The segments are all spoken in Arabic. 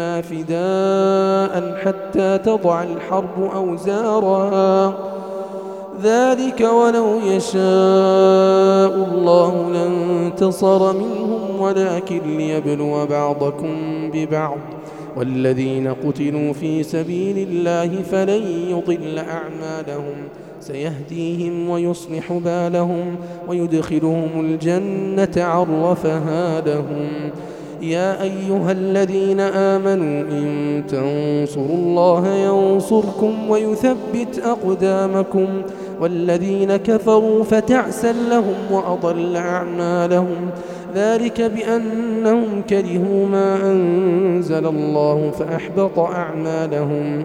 فداء حتى تضع الحرب أوزارها ذلك ولو يشاء الله لانتصر منهم ولكن ليبلو بعضكم ببعض. والذين قتلوا في سبيل الله فلن يضل أعمالهم. سيهديهم ويصلح بالهم ويدخلهم الجنة عرفها لهم. يا أيها الذين آمنوا إن تنصروا الله ينصركم ويثبت أقدامكم والذين كفروا فتعسا لهم وأضل أعمالهم ذلك بأنهم كرهوا ما أنزل الله فأحبط أعمالهم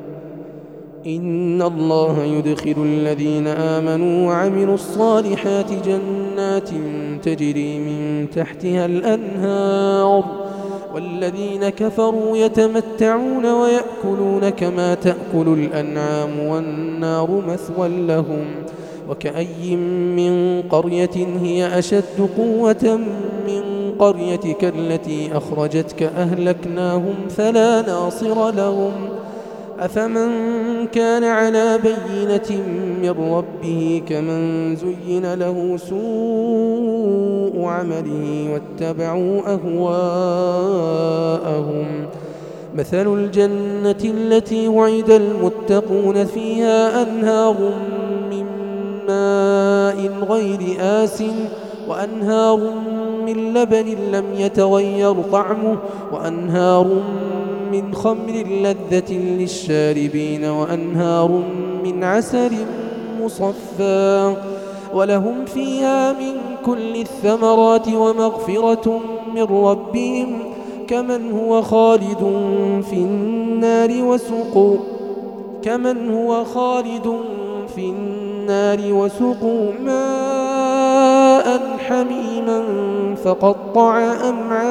إن الله يدخل الذين آمنوا وعملوا الصالحات جنات تجري من تحتها الأنهار والذين كفروا يتمتعون ويأكلون كما تأكل الأنعام والنار مثوى لهم وكأي من قرية هي أشد قوة من قريتك التي أخرجتك أهلكناهم فلا ناصر لهم أفمن كان على بينة من ربه كمن زين له سوء عمله واتبعوا أهواءهم. مثل الجنة التي وعد المتقون فيها أنهار من ماء غير آس وأنهار من لبن لم يتغير طعمه وأنهار من خمر لذة للشاربين وأنهار من عسل مصفى ولهم فيها من كل الثمرات ومغفرة من ربهم كمن هو خالد في النار وسقوا كمن هو خالد في النار وسقوا ماء حميما فقطع أمعاءهم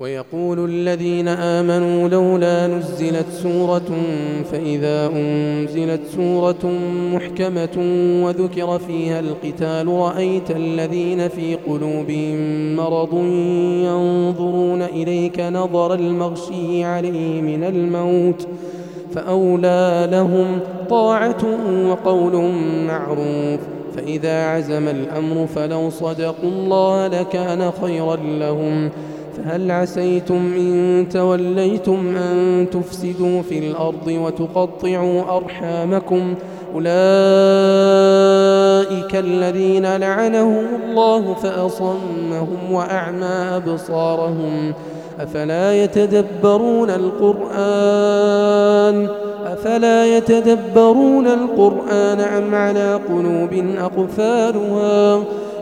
ويقول الذين آمنوا لولا نزلت سورة فإذا أنزلت سورة محكمة وذكر فيها القتال رأيت الذين في قلوبهم مرض ينظرون إليك نظر المغشي عليه من الموت فأولى لهم طاعة وقول معروف فإذا عزم الأمر فلو صدقوا الله لكان خيرا لهم. فهل عسيتم إن توليتم أن تفسدوا في الأرض وتقطعوا أرحامكم؟ أولئك الذين لعنهم الله فأصمهم وأعمى أبصارهم. أفلا يتدبرون القرآن؟ أفلا يتدبرون القرآن أم على قلوب أقفالها؟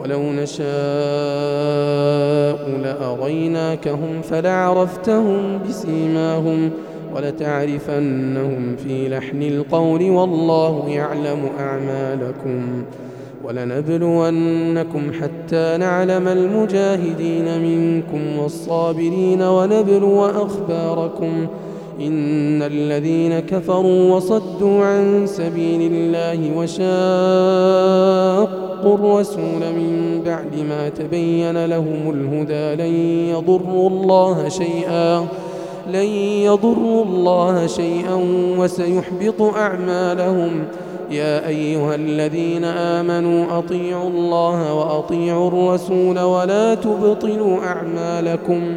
ولو نشاء لأريناكهم فلعرفتهم بسيماهم ولتعرفنهم في لحن القول والله يعلم أعمالكم ولنبلونكم حتى نعلم المجاهدين منكم والصابرين ونبلو أخباركم إن الذين كفروا وصدوا عن سبيل الله وشاقوا الرسول من بعد ما تبين لهم الهدى لن يضروا الله شيئا لن يضروا الله شيئا وسيحبط أعمالهم. يا أيها الذين آمنوا أطيعوا الله وأطيعوا الرسول ولا تبطلوا أعمالكم.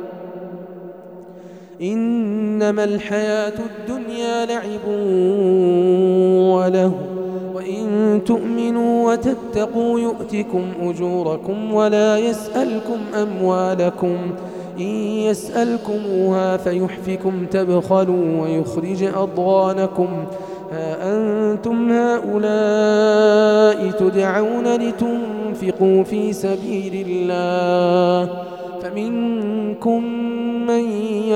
إنما الحياة الدنيا لعب وله. وإن تؤمنوا وتتقوا يؤتكم أجوركم ولا يسألكم أموالكم. إن يسألكموها فيحفكم تبخلوا ويخرج أضغانكم. ها أنتم هؤلاء تدعون لتنفقوا في سبيل الله. فمنكم من